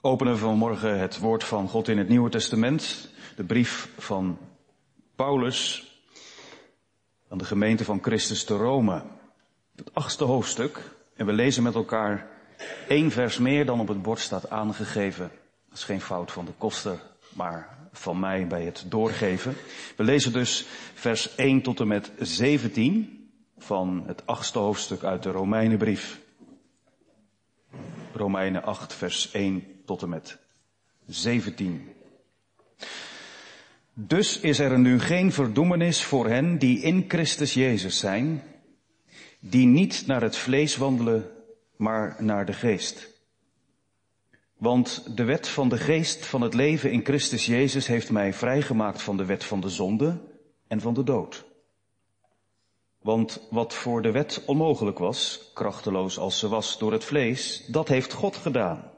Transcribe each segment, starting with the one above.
openen vanmorgen het woord van God in het Nieuwe Testament, de brief van Paulus aan de gemeente van Christus te Rome. Het achtste hoofdstuk. En we lezen met elkaar één vers meer dan op het bord staat aangegeven. Dat is geen fout van de koster, maar van mij bij het doorgeven. We lezen dus vers 1 tot en met 17 van het achtste hoofdstuk uit de Romeinenbrief. Romeinen 8, vers 1 tot en met 17. Dus is er nu geen verdoemenis voor hen die in Christus Jezus zijn, die niet naar het vlees wandelen, maar naar de geest. Want de wet van de geest van het leven in Christus Jezus heeft mij vrijgemaakt van de wet van de zonde en van de dood. Want wat voor de wet onmogelijk was, krachteloos als ze was door het vlees, dat heeft God gedaan.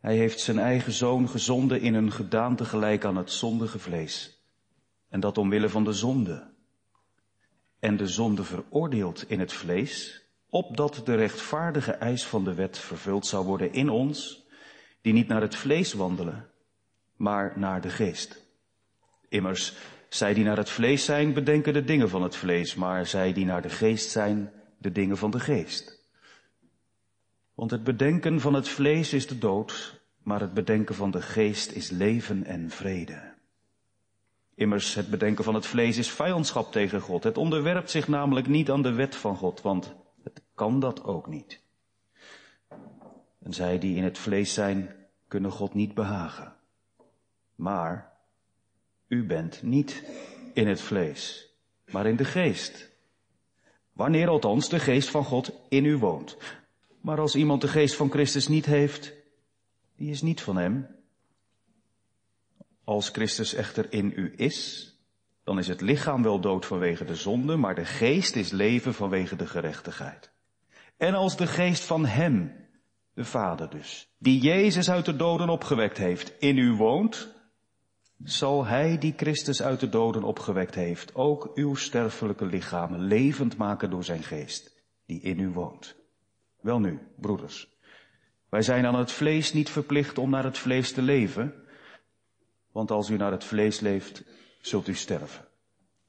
Hij heeft zijn eigen zoon gezonden in een gedaante gelijk aan het zondige vlees. En dat omwille van de zonde. En de zonde veroordeeld in het vlees, opdat de rechtvaardige eis van de wet vervuld zou worden in ons, die niet naar het vlees wandelen, maar naar de geest. Immers, zij die naar het vlees zijn, bedenken de dingen van het vlees, maar zij die naar de geest zijn, de dingen van de geest. Want het bedenken van het vlees is de dood, maar het bedenken van de geest is leven en vrede. Immers, het bedenken van het vlees is vijandschap tegen God. Het onderwerpt zich namelijk niet aan de wet van God, want het kan dat ook niet. En zij die in het vlees zijn, kunnen God niet behagen. Maar u bent niet in het vlees, maar in de geest. Wanneer althans de geest van God in u woont. Maar als iemand de geest van Christus niet heeft, die is niet van hem. Als Christus echter in u is, dan is het lichaam wel dood vanwege de zonde, maar de geest is leven vanwege de gerechtigheid. En als de geest van hem, de Vader dus, die Jezus uit de doden opgewekt heeft, in u woont, zal hij die Christus uit de doden opgewekt heeft, ook uw sterfelijke lichamen levend maken door zijn geest, die in u woont. Welnu, broeders, wij zijn aan het vlees niet verplicht om naar het vlees te leven, want als u naar het vlees leeft, zult u sterven.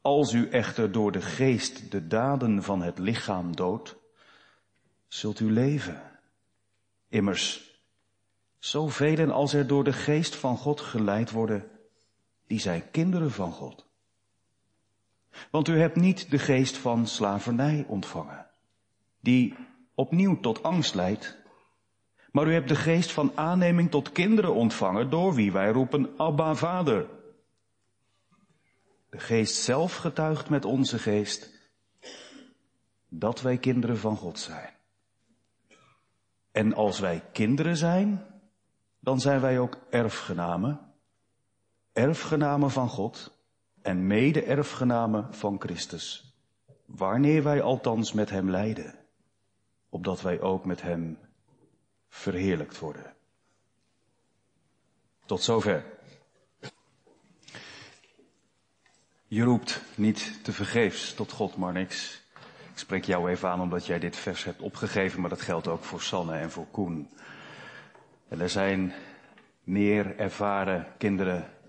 Als u echter door de geest de daden van het lichaam doodt, zult u leven. Immers, zoveel als er door de geest van God geleid worden, die zijn kinderen van God. Want u hebt niet de geest van slavernij ontvangen, die opnieuw tot angst leidt, maar u hebt de geest van aanneming tot kinderen ontvangen, door wie wij roepen Abba Vader. De geest zelf getuigt met onze geest dat wij kinderen van God zijn. En als wij kinderen zijn, dan zijn wij ook erfgenamen, erfgenamen van God en mede-erfgenamen van Christus, wanneer wij althans met Hem lijden, opdat wij ook met Hem verheerlijkt worden. Tot zover. Je roept niet te vergeefs tot God, maar niks. Ik spreek jou even aan omdat jij dit vers hebt opgegeven, maar dat geldt ook voor Sanne en voor Koen. En er zijn meer ervaren kinderen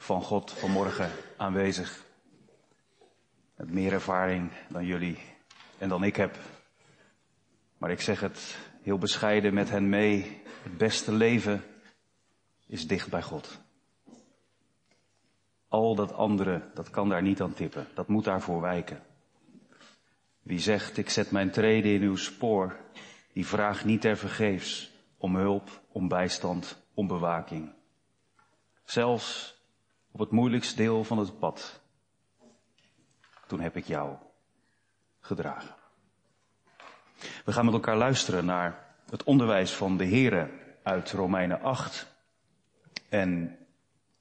van God vanmorgen aanwezig. Met meer ervaring dan jullie en dan ik heb. Maar ik zeg het heel bescheiden met hen mee. Het beste leven is dicht bij God. Al dat andere, dat kan daar niet aan tippen. Dat moet daarvoor wijken. Wie zegt, ik zet mijn treden in uw spoor, die vraagt niet ter vergeefs om hulp, om bijstand, om bewaking. Zelfs op het moeilijkste deel van het pad. Toen heb ik jou gedragen. We gaan met elkaar luisteren naar het onderwijs van de Here uit Romeinen 8. En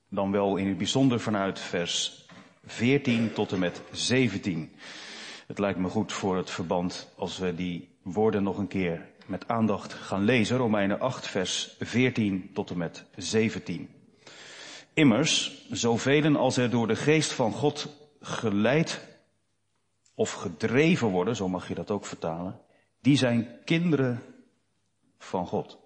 dan wel in het bijzonder vanuit vers 14 tot en met 17. Het lijkt me goed voor het verband als we die woorden nog een keer met aandacht gaan lezen. Romeinen 8 vers 14 tot en met 17. Immers, zoveel als er door de geest van God geleid of gedreven worden, zo mag je dat ook vertalen, die zijn kinderen van God.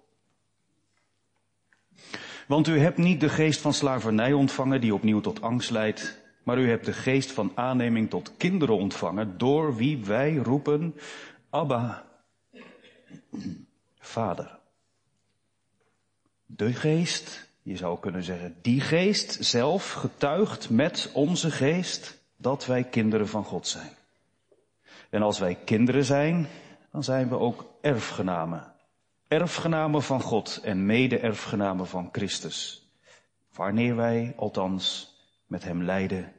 Want u hebt niet de geest van slavernij ontvangen die opnieuw tot angst leidt, maar u hebt de geest van aanneming tot kinderen ontvangen, door wie wij roepen, Abba, Vader. De geest, je zou kunnen zeggen, die geest zelf getuigt met onze geest dat wij kinderen van God zijn. En als wij kinderen zijn, dan zijn we ook erfgenamen. Erfgenamen van God en mede-erfgenamen van Christus. Wanneer wij althans met Hem lijden,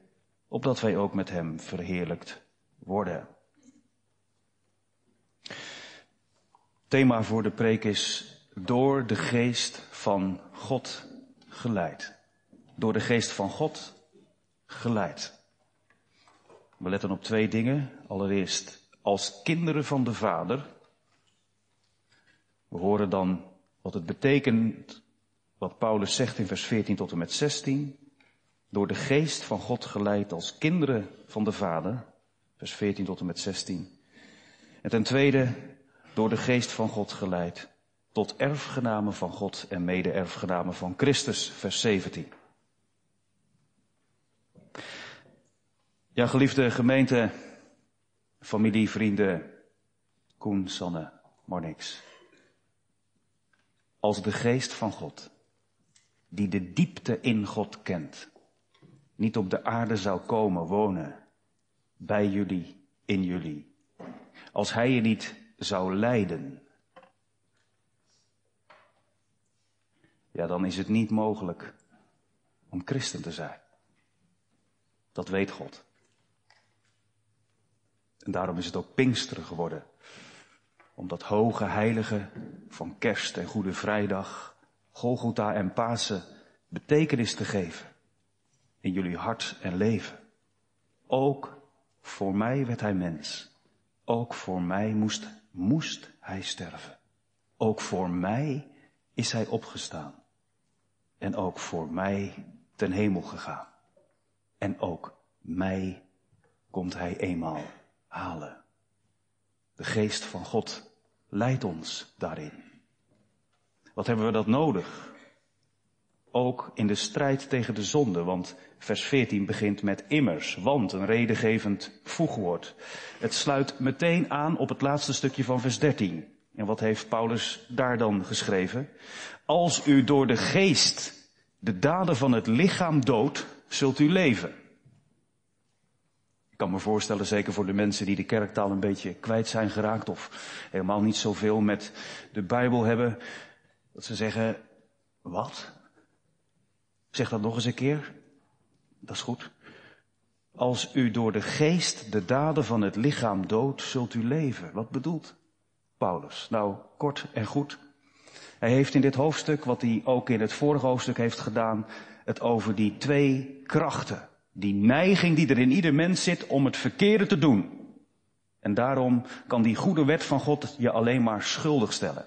opdat wij ook met Hem verheerlijkt worden. Thema voor de preek is door de geest van God geleid. Door de geest van God geleid. We letten op twee dingen. Allereerst als kinderen van de Vader. We horen dan wat het betekent, wat Paulus zegt in vers 14 tot en met 16. Door de geest van God geleid als kinderen van de Vader. Vers 14 tot en met 16. En ten tweede, door de geest van God geleid tot erfgenamen van God en mede-erfgenamen van Christus. Vers 17. Ja, geliefde gemeente, familie, vrienden, Koen, Sanne, Marnix. Als de geest van God, die de diepte in God kent, niet op de aarde zou komen wonen, bij jullie, in jullie. Als hij je niet zou leiden, ja, dan is het niet mogelijk om christen te zijn. Dat weet God. En daarom is het ook Pinksteren geworden. Om dat hoge heilige van kerst en Goede Vrijdag, Golgotha en Pasen betekenis te geven. In jullie hart en leven. Ook voor mij werd hij mens. Ook voor mij moest, moest hij sterven. Ook voor mij is hij opgestaan. En ook voor mij ten hemel gegaan. En ook mij komt hij eenmaal halen. De geest van God leidt ons daarin. Wat hebben we dat nodig? Ook in de strijd tegen de zonde, want vers 14 begint met immers, want een redengevend voegwoord. Het sluit meteen aan op het laatste stukje van vers 13. En wat heeft Paulus daar dan geschreven? Als u door de geest de daden van het lichaam doodt, zult u leven. Ik kan me voorstellen, zeker voor de mensen die de kerktaal een beetje kwijt zijn geraakt of helemaal niet zoveel met de Bijbel hebben, dat ze zeggen, wat? Zeg dat nog eens een keer. Dat is goed. Als u door de geest de daden van het lichaam doodt, zult u leven. Wat bedoelt Paulus? Nou, kort en goed. Hij heeft in dit hoofdstuk, wat hij ook in het vorige hoofdstuk heeft gedaan, het over die twee krachten. Die neiging die er in ieder mens zit om het verkeerde te doen. En daarom kan die goede wet van God je alleen maar schuldig stellen.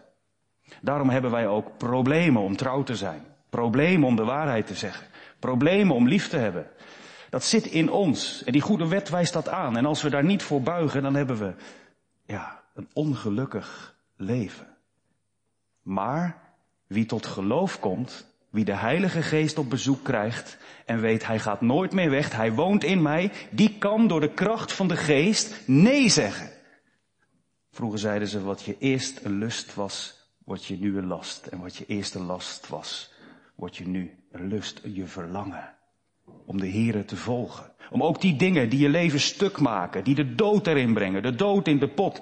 Daarom hebben wij ook problemen om trouw te zijn. Problemen om de waarheid te zeggen. Problemen om lief te hebben. Dat zit in ons. En die goede wet wijst dat aan. En als we daar niet voor buigen, dan hebben we, ja, een ongelukkig leven. Maar wie tot geloof komt, wie de Heilige Geest op bezoek krijgt en weet hij gaat nooit meer weg, hij woont in mij, die kan door de kracht van de Geest nee zeggen. Vroeger zeiden ze wat je eerst een lust was, wordt je nu een last. En wat je eerst een last was, wordt je nu een lust, je verlangen. Om de Here te volgen. Om ook die dingen die je leven stuk maken, die de dood erin brengen, de dood in de pot.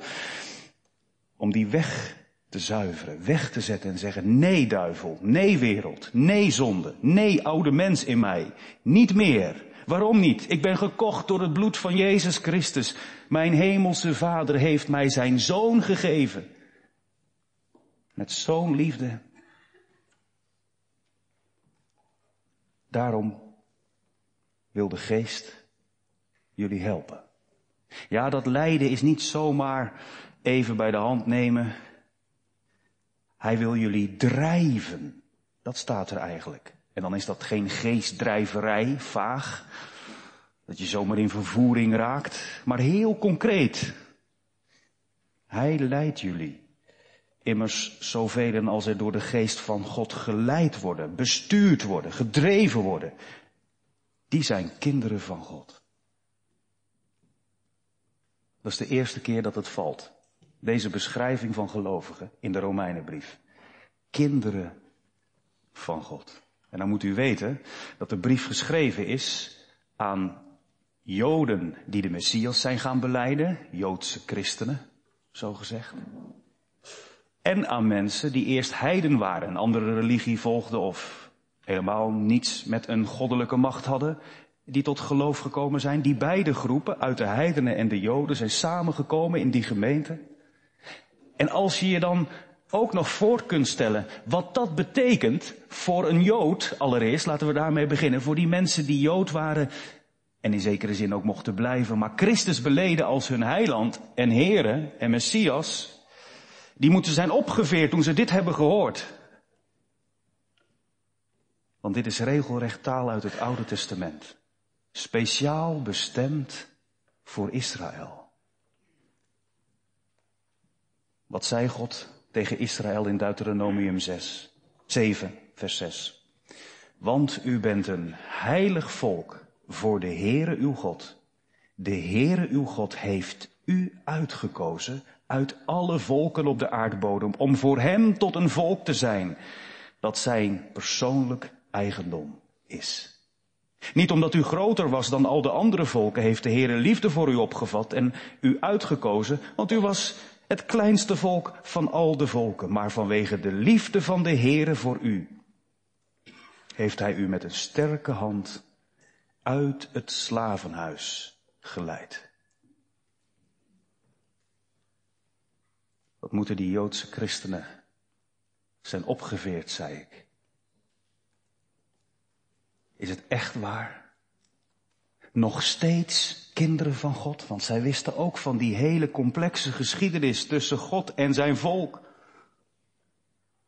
Om die weg te zuiveren, weg te zetten en zeggen, nee duivel, nee wereld, nee zonde, nee oude mens in mij, niet meer. Waarom niet? Ik ben gekocht door het bloed van Jezus Christus. Mijn hemelse Vader heeft mij zijn zoon gegeven. Met zo'n liefde. Daarom wil de geest jullie helpen. Ja, dat lijden is niet zomaar even bij de hand nemen hij wil jullie drijven. Dat staat er eigenlijk. En dan is dat geen geestdrijverij, vaag, dat je zomaar in vervoering raakt, maar heel concreet. Hij leidt jullie Immers zoveel als er door de geest van God geleid worden, bestuurd worden, gedreven worden, die zijn kinderen van God. Dat is de eerste keer dat het valt. Deze beschrijving van gelovigen in de Romeinenbrief. Kinderen van God. En dan moet u weten dat de brief geschreven is aan Joden die de Messias zijn gaan beleiden, Joodse christenen, zo gezegd. En aan mensen die eerst heiden waren, een andere religie volgden of helemaal niets met een goddelijke macht hadden, die tot geloof gekomen zijn. Die beide groepen, uit de heidenen en de Joden, zijn samengekomen in die gemeente. En als je je dan ook nog voor kunt stellen wat dat betekent voor een Jood, allereerst, laten we daarmee beginnen, voor die mensen die Jood waren en in zekere zin ook mochten blijven, maar Christus beleden als hun heiland en Here en Messias, die moeten zijn opgeveerd toen ze dit hebben gehoord. Want dit is regelrecht taal uit het Oude Testament. Speciaal bestemd voor Israël. Wat zei God tegen Israël in Deuteronomium 6, 7, vers 6? Want u bent een heilig volk voor de Heere uw God. De Heere uw God heeft u uitgekozen uit alle volken op de aardbodem om voor hem tot een volk te zijn dat zijn persoonlijk eigendom is. Niet omdat u groter was dan al de andere volken, heeft de Heere liefde voor u opgevat en u uitgekozen, want u was het kleinste volk van al de volken, maar vanwege de liefde van de Heere voor u, heeft hij u met een sterke hand uit het slavenhuis geleid. Wat moeten die Joodse christenen zijn opgeveerd, zei ik. Is het echt waar? Nog steeds kinderen van God, want zij wisten ook van die hele complexe geschiedenis tussen God en zijn volk.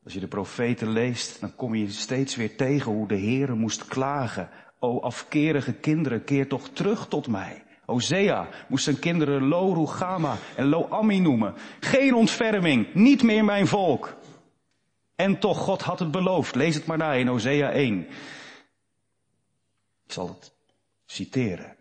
Als je de profeten leest, dan kom je steeds weer tegen hoe de Heere moest klagen O afkerige kinderen, keer toch terug tot mij. Hosea moest zijn kinderen Lo Rugama en Lo Ami noemen. Geen ontferming, niet meer mijn volk. En toch, God had het beloofd. Lees het maar na in Hosea 1. Ik zal het citeren.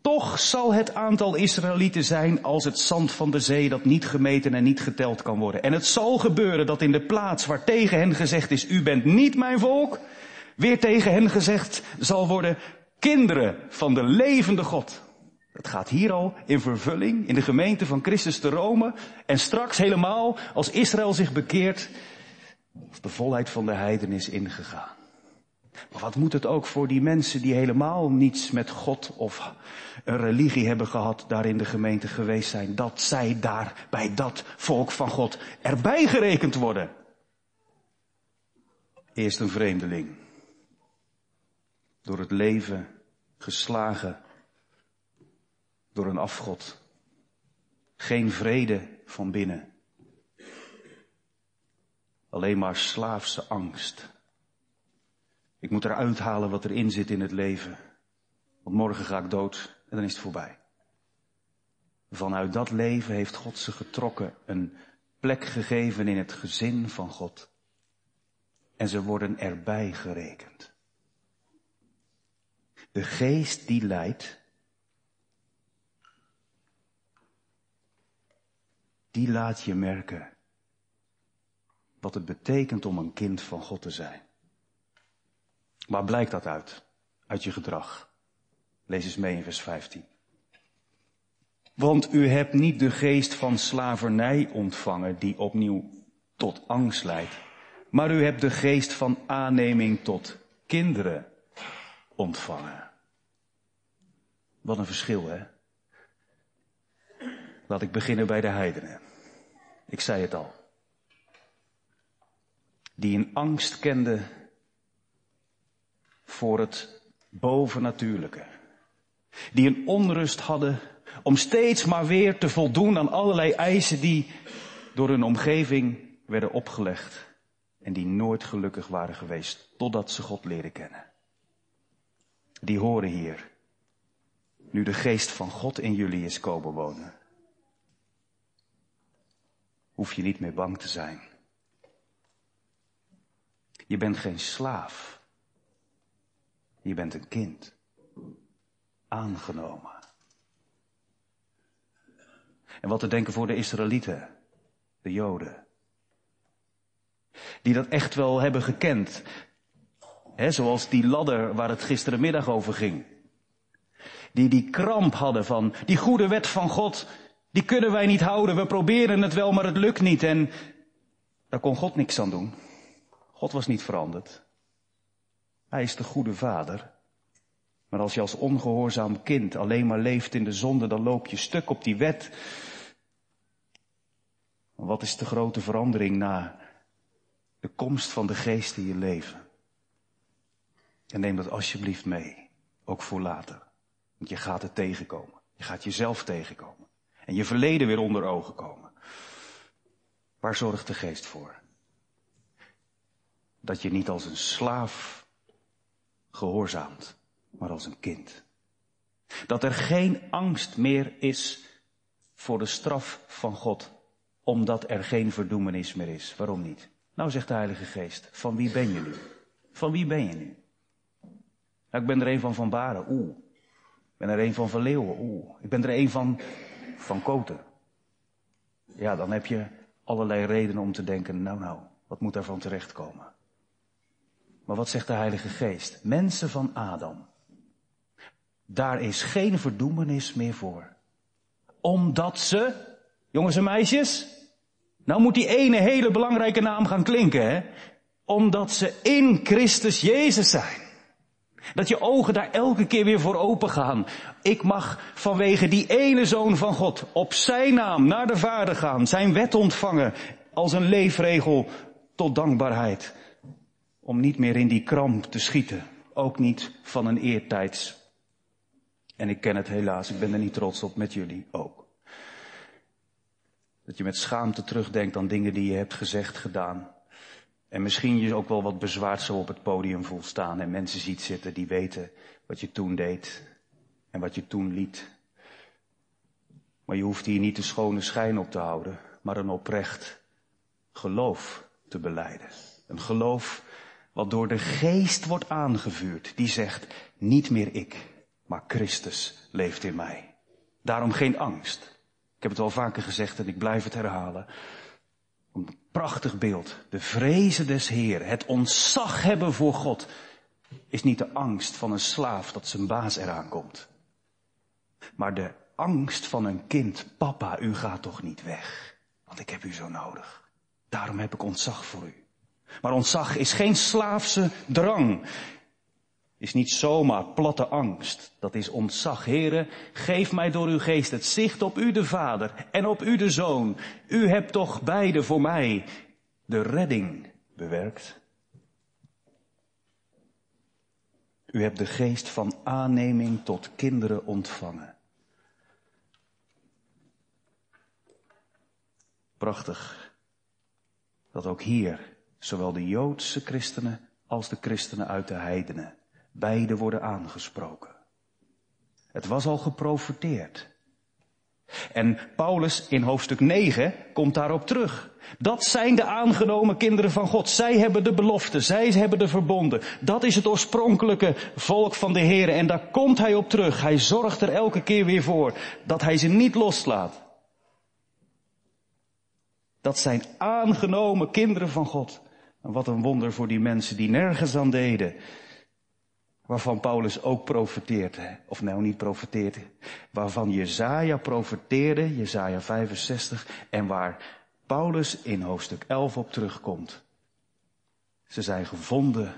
Toch zal het aantal Israëlieten zijn als het zand van de zee dat niet gemeten en niet geteld kan worden. En het zal gebeuren dat in de plaats waar tegen hen gezegd is, u bent niet mijn volk, weer tegen hen gezegd zal worden, kinderen van de levende God. Dat gaat hier al in vervulling in de gemeente van Christus te Rome en straks helemaal als Israël zich bekeert, of de volheid van de heiden is ingegaan. Maar wat moet het ook voor die mensen die helemaal niets met God of een religie hebben gehad, daar in de gemeente geweest zijn, dat zij daar bij dat volk van God erbij gerekend worden? Eerst een vreemdeling door het leven geslagen door een afgod. Geen vrede van binnen. Alleen maar slaafse angst. Ik moet eruit halen wat erin zit in het leven. Want morgen ga ik dood en dan is het voorbij. Vanuit dat leven heeft God ze getrokken, een plek gegeven in het gezin van God. En ze worden erbij gerekend. De geest die leidt, die laat je merken wat het betekent om een kind van God te zijn. Waar blijkt dat uit? Uit je gedrag. Lees eens mee in vers 15. Want u hebt niet de geest van slavernij ontvangen die opnieuw tot angst leidt, maar u hebt de geest van aanneming tot kinderen ontvangen. Wat een verschil, hè? Laat ik beginnen bij de heidenen. Ik zei het al. Die een angst kenden voor het bovennatuurlijke. Die een onrust hadden om steeds maar weer te voldoen aan allerlei eisen die door hun omgeving werden opgelegd. En die nooit gelukkig waren geweest totdat ze God leren kennen die horen hier. Nu de geest van God in jullie is komen wonen. hoef je niet meer bang te zijn. Je bent geen slaaf. Je bent een kind. Aangenomen. En wat te denken voor de Israëlieten, de Joden. Die dat echt wel hebben gekend. He, zoals die ladder waar het gisterenmiddag over ging. Die die kramp hadden van die goede wet van God, die kunnen wij niet houden. We proberen het wel, maar het lukt niet. En daar kon God niks aan doen. God was niet veranderd. Hij is de goede vader. Maar als je als ongehoorzaam kind alleen maar leeft in de zonde, dan loop je stuk op die wet. Wat is de grote verandering na de komst van de geest in je leven? En neem dat alsjeblieft mee, ook voor later. Want je gaat het tegenkomen. Je gaat jezelf tegenkomen. En je verleden weer onder ogen komen. Waar zorgt de geest voor? Dat je niet als een slaaf gehoorzaamt, maar als een kind. Dat er geen angst meer is voor de straf van God, omdat er geen verdoemenis meer is. Waarom niet? Nou zegt de Heilige Geest, van wie ben je nu? Van wie ben je nu? Nou, ik ben er een van Van Baren, oeh. Ik ben er een van Van Leeuwen, oeh. Ik ben er een van Van Koten. Ja, dan heb je allerlei redenen om te denken, nou nou, wat moet daarvan terechtkomen? Maar wat zegt de Heilige Geest? Mensen van Adam. Daar is geen verdoemenis meer voor. Omdat ze, jongens en meisjes, nou moet die ene hele belangrijke naam gaan klinken, hè? Omdat ze in Christus Jezus zijn. Dat je ogen daar elke keer weer voor open gaan. Ik mag vanwege die ene zoon van God op zijn naam naar de Vader gaan, zijn wet ontvangen als een leefregel tot dankbaarheid om niet meer in die kramp te schieten. Ook niet van een eertijds. En ik ken het helaas, ik ben er niet trots op met jullie ook. Dat je met schaamte terugdenkt aan dingen die je hebt gezegd, gedaan. En misschien je ook wel wat bezwaard zo op het podium voelt staan en mensen ziet zitten die weten wat je toen deed en wat je toen liet. Maar je hoeft hier niet de schone schijn op te houden, maar een oprecht geloof te beleiden. Een geloof wat door de geest wordt aangevuurd, die zegt, niet meer ik, maar Christus leeft in mij. Daarom geen angst. Ik heb het al vaker gezegd en ik blijf het herhalen. Een prachtig beeld. De vrezen des Heer, het ontzag hebben voor God, is niet de angst van een slaaf dat zijn baas eraan komt. Maar de angst van een kind, papa, u gaat toch niet weg, want ik heb u zo nodig. Daarom heb ik ontzag voor u. Maar ontzag is geen slaafse drang. Is niet zomaar platte angst. Dat is ontzag. Heren, geef mij door uw geest het zicht op u de Vader en op u de Zoon. U hebt toch beide voor mij de redding bewerkt. U hebt de geest van aanneming tot kinderen ontvangen. Prachtig dat ook hier Zowel de Joodse christenen als de christenen uit de heidenen. Beide worden aangesproken. Het was al geprofeteerd. En Paulus in hoofdstuk 9 komt daarop terug. Dat zijn de aangenomen kinderen van God. Zij hebben de belofte, zij hebben de verbonden. Dat is het oorspronkelijke volk van de Heer. En daar komt hij op terug. Hij zorgt er elke keer weer voor dat hij ze niet loslaat. Dat zijn aangenomen kinderen van God. En wat een wonder voor die mensen die nergens aan deden. Waarvan Paulus ook profeteerde. Of nou niet profeteerde. Waarvan Jezaja profeteerde, Jezaja 65. En waar Paulus in hoofdstuk 11 op terugkomt. Ze zijn gevonden.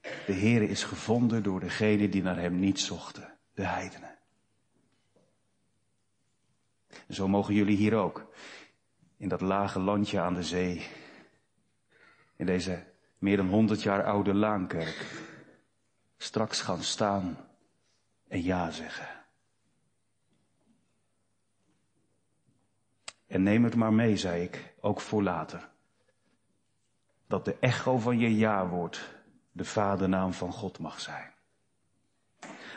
De Heere is gevonden door degene die naar hem niet zochten. De heidenen. En zo mogen jullie hier ook. In dat lage landje aan de zee in deze meer dan honderd jaar oude Laankerk straks gaan staan en ja zeggen. En neem het maar mee, zei ik, ook voor later. Dat de echo van je ja-woord de vadernaam van God mag zijn.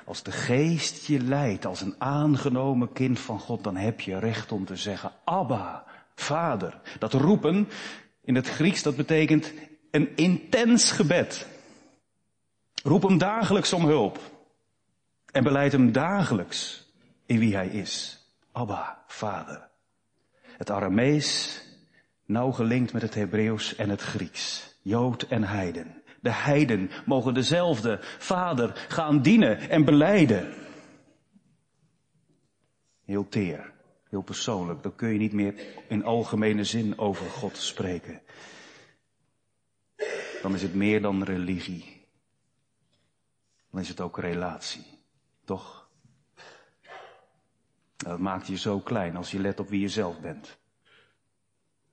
Als de geest je leidt als een aangenomen kind van God, dan heb je recht om te zeggen, Abba, Vader. Dat roepen in het Grieks, dat betekent een intens gebed. Roep hem dagelijks om hulp. En beleid hem dagelijks in wie hij is. Abba, Vader. Het Aramees, nauw gelinkt met het Hebreeuws en het Grieks. Jood en Heiden. De Heiden mogen dezelfde Vader gaan dienen en beleiden. Heel teer, heel persoonlijk. Dan kun je niet meer in algemene zin over God spreken. Dan is het meer dan religie. Dan is het ook relatie. Toch? Dat maakt je zo klein als je let op wie je zelf bent.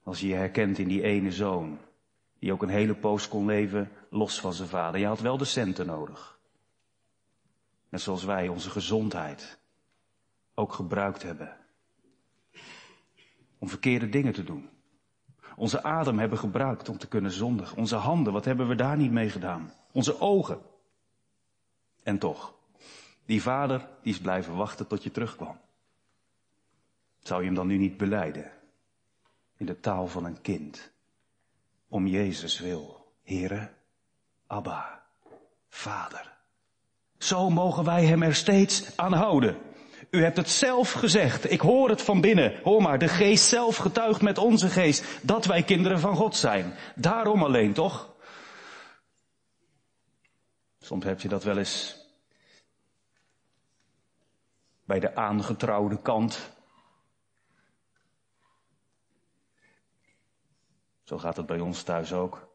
Als je je herkent in die ene zoon, die ook een hele poos kon leven los van zijn vader. Je had wel de centen nodig. Net zoals wij onze gezondheid ook gebruikt hebben. Om verkeerde dingen te doen. Onze adem hebben gebruikt om te kunnen zondigen. Onze handen, wat hebben we daar niet mee gedaan? Onze ogen. En toch, die vader die is blijven wachten tot je terugkwam. Zou je hem dan nu niet beleiden? In de taal van een kind. Om Jezus wil. Here, Abba, Vader. Zo mogen wij hem er steeds aan houden. U hebt het zelf gezegd. Ik hoor het van binnen. Hoor maar, de geest zelf getuigt met onze geest dat wij kinderen van God zijn. Daarom alleen, toch? Soms heb je dat wel eens bij de aangetrouwde kant. Zo gaat het bij ons thuis ook.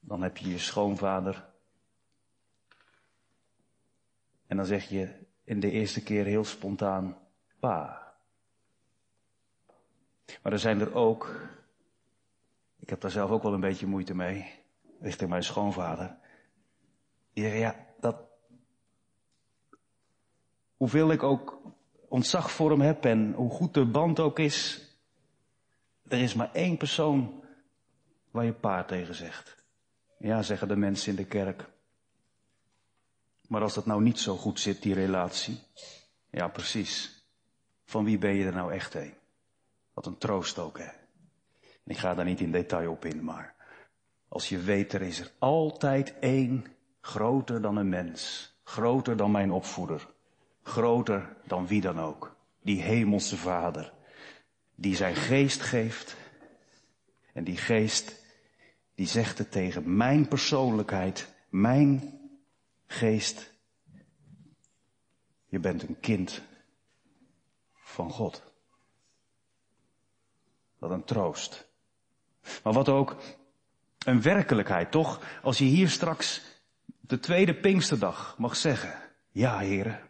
Dan heb je je schoonvader. En dan zeg je in de eerste keer heel spontaan pa. Maar er zijn er ook, ik heb daar zelf ook wel een beetje moeite mee, richting mijn schoonvader. Die zeggen, ja, dat, hoeveel ik ook ontzag voor hem heb en hoe goed de band ook is, er is maar één persoon waar je pa tegen zegt. Ja, zeggen de mensen in de kerk. Maar als dat nou niet zo goed zit, die relatie. Ja, precies. Van wie ben je er nou echt een? Wat een troost ook, hè. ik ga daar niet in detail op in, maar als je weet, er is er altijd één groter dan een mens. Groter dan mijn opvoeder. Groter dan wie dan ook. Die hemelse vader. Die zijn geest geeft. En die geest, die zegt het tegen mijn persoonlijkheid, mijn geest. Je bent een kind van God. Wat een troost. Maar wat ook een werkelijkheid, toch? Als je hier straks de tweede Pinksterdag mag zeggen. Ja, heren.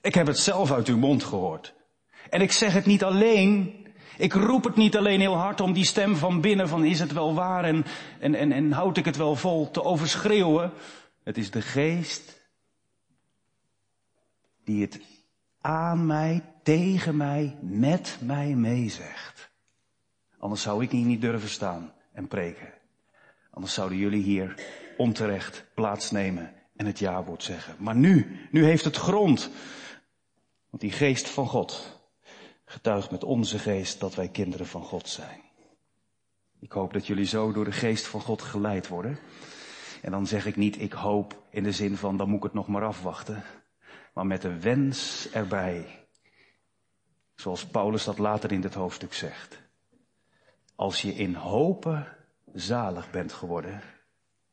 Ik heb het zelf uit uw mond gehoord. En ik zeg het niet alleen ik roep het niet alleen heel hard om die stem van binnen van is het wel waar en, en, en, en houd ik het wel vol te overschreeuwen. Het is de geest die het aan mij, tegen mij, met mij meezegt. Anders zou ik hier niet durven staan en preken. Anders zouden jullie hier onterecht plaatsnemen en het jawoord zeggen. Maar nu, nu heeft het grond. Want die geest van God, getuigt met onze geest dat wij kinderen van God zijn. Ik hoop dat jullie zo door de geest van God geleid worden. En dan zeg ik niet ik hoop in de zin van dan moet ik het nog maar afwachten. Maar met een wens erbij. Zoals Paulus dat later in dit hoofdstuk zegt. Als je in hopen zalig bent geworden,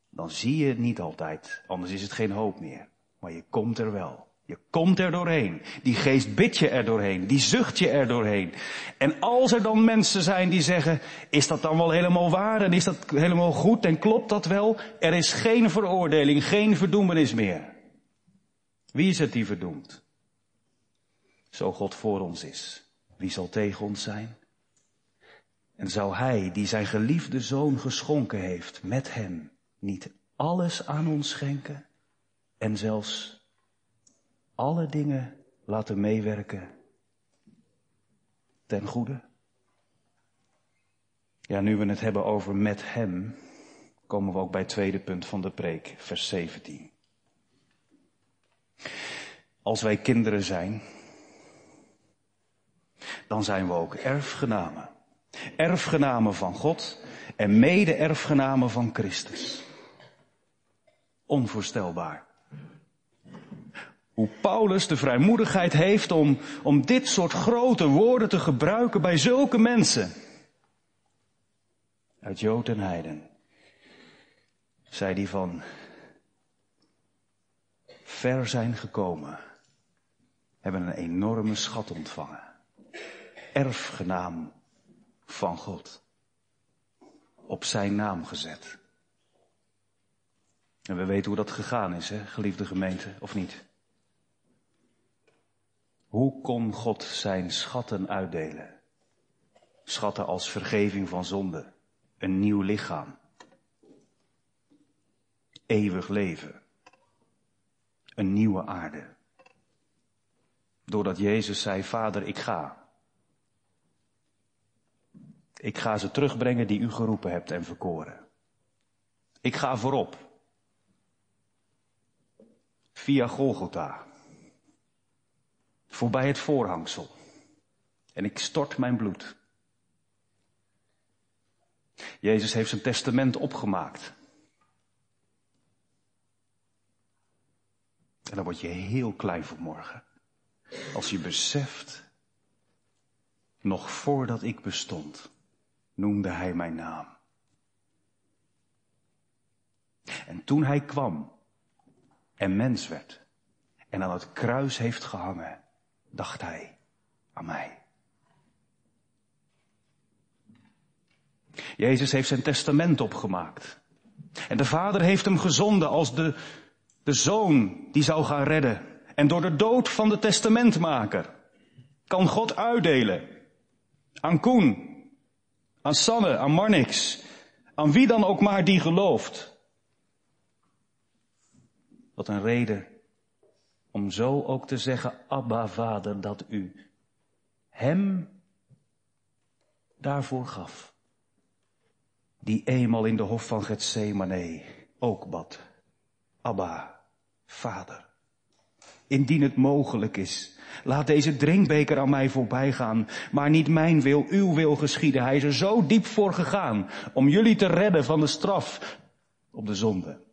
dan zie je het niet altijd. Anders is het geen hoop meer. Maar je komt er wel. Je komt er doorheen. Die geest bidt je er doorheen. Die zucht je er doorheen. En als er dan mensen zijn die zeggen, is dat dan wel helemaal waar en is dat helemaal goed en klopt dat wel? Er is geen veroordeling, geen verdoemenis meer. Wie is het die verdoemt? Zo God voor ons is. Wie zal tegen ons zijn? En zou Hij, die zijn geliefde zoon geschonken heeft, met hem niet alles aan ons schenken en zelfs alle dingen laten meewerken ten goede. Ja, nu we het hebben over met Hem, komen we ook bij het tweede punt van de preek, vers 17. Als wij kinderen zijn, dan zijn we ook erfgenamen. Erfgenamen van God en mede-erfgenamen van Christus. Onvoorstelbaar. Hoe Paulus de vrijmoedigheid heeft om, om dit soort grote woorden te gebruiken bij zulke mensen. Uit Jood en Heiden. Zij die van ver zijn gekomen, hebben een enorme schat ontvangen. Erfgenaam van God. Op zijn naam gezet. En we weten hoe dat gegaan is, hè, geliefde gemeente, of niet? Hoe kon God zijn schatten uitdelen? Schatten als vergeving van zonde, een nieuw lichaam, eeuwig leven, een nieuwe aarde. Doordat Jezus zei, Vader, ik ga. Ik ga ze terugbrengen die u geroepen hebt en verkoren. Ik ga voorop. Via Golgotha. Voorbij het voorhangsel. En ik stort mijn bloed. Jezus heeft zijn testament opgemaakt. En dan word je heel klein voor morgen. Als je beseft, nog voordat ik bestond, noemde hij mijn naam. En toen hij kwam en mens werd en aan het kruis heeft gehangen, dacht hij aan mij. Jezus heeft zijn testament opgemaakt. En de Vader heeft hem gezonden als de, de zoon die zou gaan redden. En door de dood van de testamentmaker kan God uitdelen aan Koen, aan Sanne, aan Marnix, aan wie dan ook maar die gelooft. Wat een reden om zo ook te zeggen, Abba Vader, dat u hem daarvoor gaf. Die eenmaal in de hof van Gethsemane ook bad. Abba, Vader. Indien het mogelijk is, laat deze drinkbeker aan mij voorbij gaan, maar niet mijn wil, uw wil geschieden. Hij is er zo diep voor gegaan om jullie te redden van de straf op de zonde.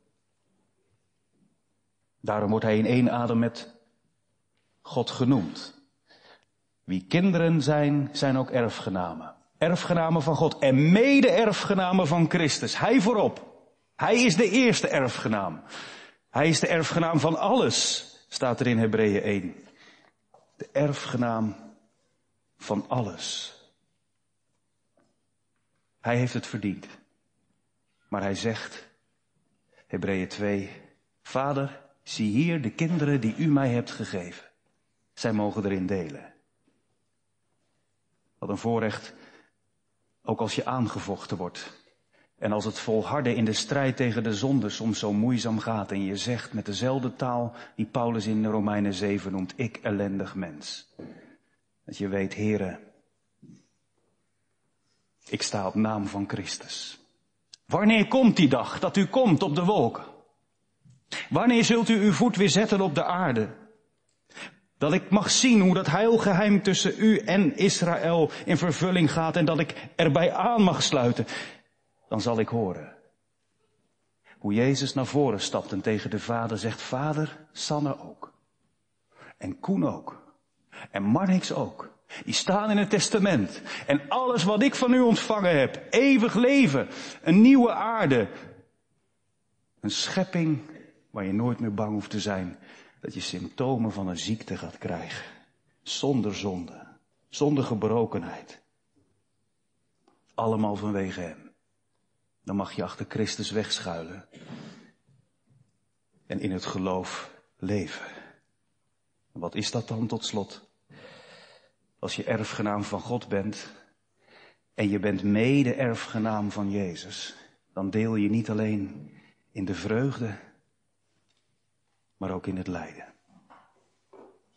Daarom wordt hij in één adem met God genoemd. Wie kinderen zijn, zijn ook erfgenamen. Erfgenamen van God en mede-erfgenamen van Christus. Hij voorop. Hij is de eerste erfgenaam. Hij is de erfgenaam van alles, staat er in Hebreeën 1. De erfgenaam van alles. Hij heeft het verdiend. Maar hij zegt, Hebreeën 2, Vader, Zie hier de kinderen die u mij hebt gegeven. Zij mogen erin delen. Wat een voorrecht, ook als je aangevochten wordt. En als het volharden in de strijd tegen de zonde soms zo moeizaam gaat en je zegt met dezelfde taal die Paulus in Romeinen 7 noemt, ik ellendig mens. Dat je weet, heren, ik sta op naam van Christus. Wanneer komt die dag dat u komt op de wolken? Wanneer zult u uw voet weer zetten op de aarde? Dat ik mag zien hoe dat heilgeheim tussen u en Israël in vervulling gaat en dat ik erbij aan mag sluiten. Dan zal ik horen hoe Jezus naar voren stapt en tegen de vader zegt, vader, Sanne ook. En Koen ook. En Marnix ook. Die staan in het testament. En alles wat ik van u ontvangen heb, eeuwig leven, een nieuwe aarde, een schepping waar je nooit meer bang hoeft te zijn dat je symptomen van een ziekte gaat krijgen. Zonder zonde, zonder gebrokenheid. Allemaal vanwege Hem. Dan mag je achter Christus wegschuilen en in het geloof leven. Wat is dat dan tot slot? Als je erfgenaam van God bent en je bent mede-erfgenaam van Jezus, dan deel je niet alleen in de vreugde maar ook in het lijden.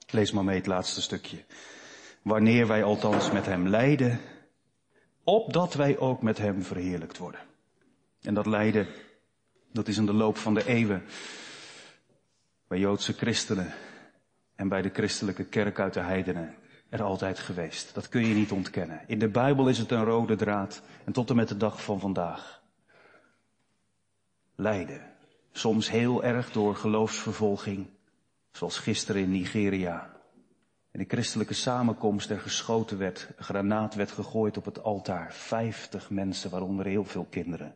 Lees maar mee het laatste stukje. Wanneer wij althans met hem lijden, opdat wij ook met hem verheerlijkt worden. En dat lijden, dat is in de loop van de eeuwen bij Joodse christenen en bij de christelijke kerk uit de heidenen er altijd geweest. Dat kun je niet ontkennen. In de Bijbel is het een rode draad en tot en met de dag van vandaag. Lijden. Soms heel erg door geloofsvervolging, zoals gisteren in Nigeria. In de christelijke samenkomst er geschoten werd, een granaat werd gegooid op het altaar. Vijftig mensen, waaronder heel veel kinderen.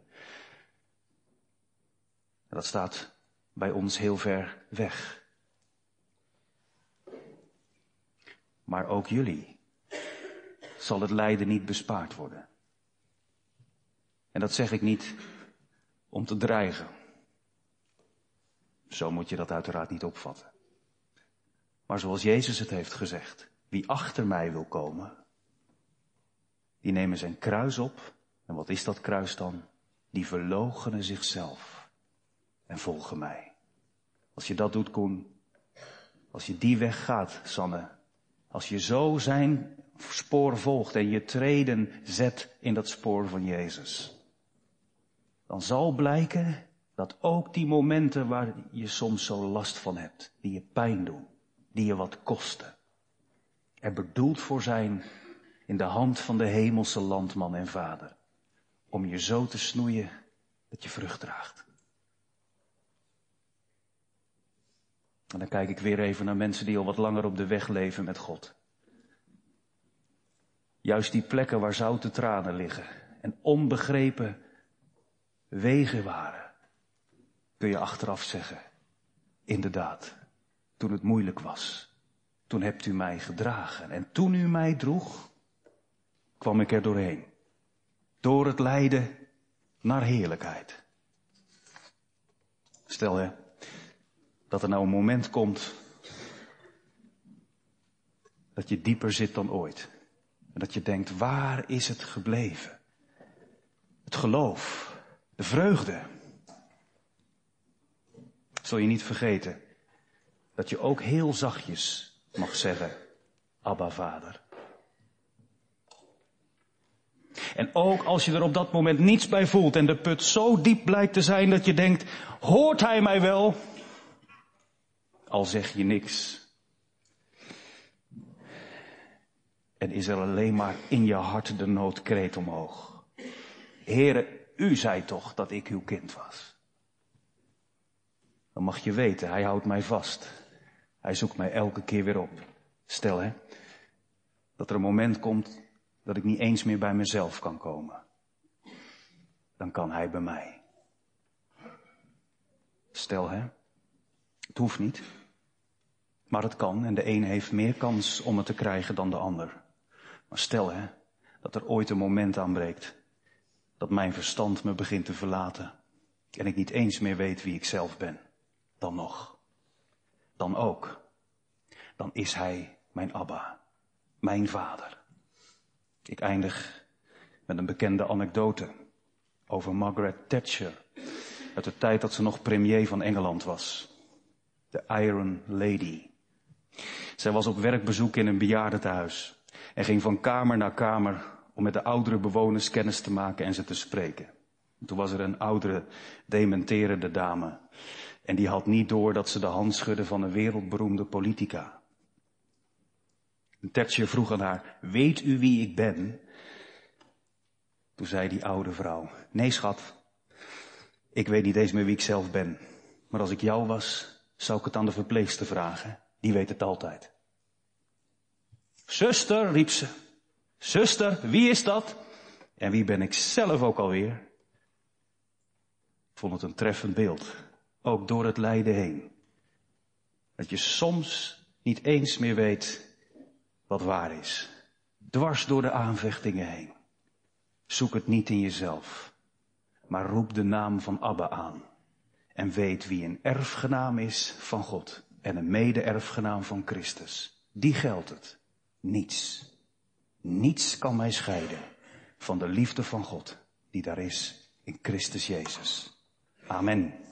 dat staat bij ons heel ver weg. Maar ook jullie zal het lijden niet bespaard worden. En dat zeg ik niet om te dreigen. Zo moet je dat uiteraard niet opvatten. Maar zoals Jezus het heeft gezegd, wie achter mij wil komen, die nemen zijn kruis op. En wat is dat kruis dan? Die verloochenen zichzelf en volgen mij. Als je dat doet, Koen, als je die weg gaat, Sanne, als je zo zijn spoor volgt en je treden zet in dat spoor van Jezus, dan zal blijken dat ook die momenten waar je soms zo last van hebt, die je pijn doen, die je wat kosten, er bedoeld voor zijn in de hand van de hemelse landman en vader, om je zo te snoeien dat je vrucht draagt. En dan kijk ik weer even naar mensen die al wat langer op de weg leven met God. Juist die plekken waar zoute tranen liggen en onbegrepen wegen waren, kun je achteraf zeggen, inderdaad, toen het moeilijk was, toen hebt u mij gedragen en toen u mij droeg, kwam ik er doorheen. Door het lijden naar heerlijkheid. Stel hè, dat er nou een moment komt dat je dieper zit dan ooit. En dat je denkt, waar is het gebleven? Het geloof, de vreugde. Zul je niet vergeten dat je ook heel zachtjes mag zeggen, Abba Vader. En ook als je er op dat moment niets bij voelt en de put zo diep blijkt te zijn dat je denkt, hoort hij mij wel? Al zeg je niks. En is er alleen maar in je hart de noodkreet omhoog. Heren, u zei toch dat ik uw kind was. Dan mag je weten, hij houdt mij vast. Hij zoekt mij elke keer weer op. Stel hè, dat er een moment komt dat ik niet eens meer bij mezelf kan komen. Dan kan hij bij mij. Stel hè, het hoeft niet. Maar het kan en de een heeft meer kans om het te krijgen dan de ander. Maar stel hè, dat er ooit een moment aanbreekt dat mijn verstand me begint te verlaten en ik niet eens meer weet wie ik zelf ben. Dan nog. Dan ook. Dan is hij mijn Abba, mijn vader. Ik eindig met een bekende anekdote over Margaret Thatcher uit de tijd dat ze nog premier van Engeland was. De Iron Lady. Zij was op werkbezoek in een bejaardentehuis en ging van kamer naar kamer om met de oudere bewoners kennis te maken en ze te spreken. Toen was er een oudere, dementerende dame. En die had niet door dat ze de hand schudde van een wereldberoemde politica. Thatcher vroeg aan haar, weet u wie ik ben? Toen zei die oude vrouw, nee schat, ik weet niet eens meer wie ik zelf ben. Maar als ik jou was, zou ik het aan de verpleegster vragen. Die weet het altijd. Zuster, riep ze, Zuster, wie is dat? En wie ben ik zelf ook alweer? Ik vond het een treffend beeld. Ook door het lijden heen. Dat je soms niet eens meer weet wat waar is. Dwars door de aanvechtingen heen. Zoek het niet in jezelf. Maar roep de naam van Abba aan. En weet wie een erfgenaam is van God. En een mede-erfgenaam van Christus. Die geldt het. Niets. Niets kan mij scheiden van de liefde van God die daar is in Christus Jezus. Amen.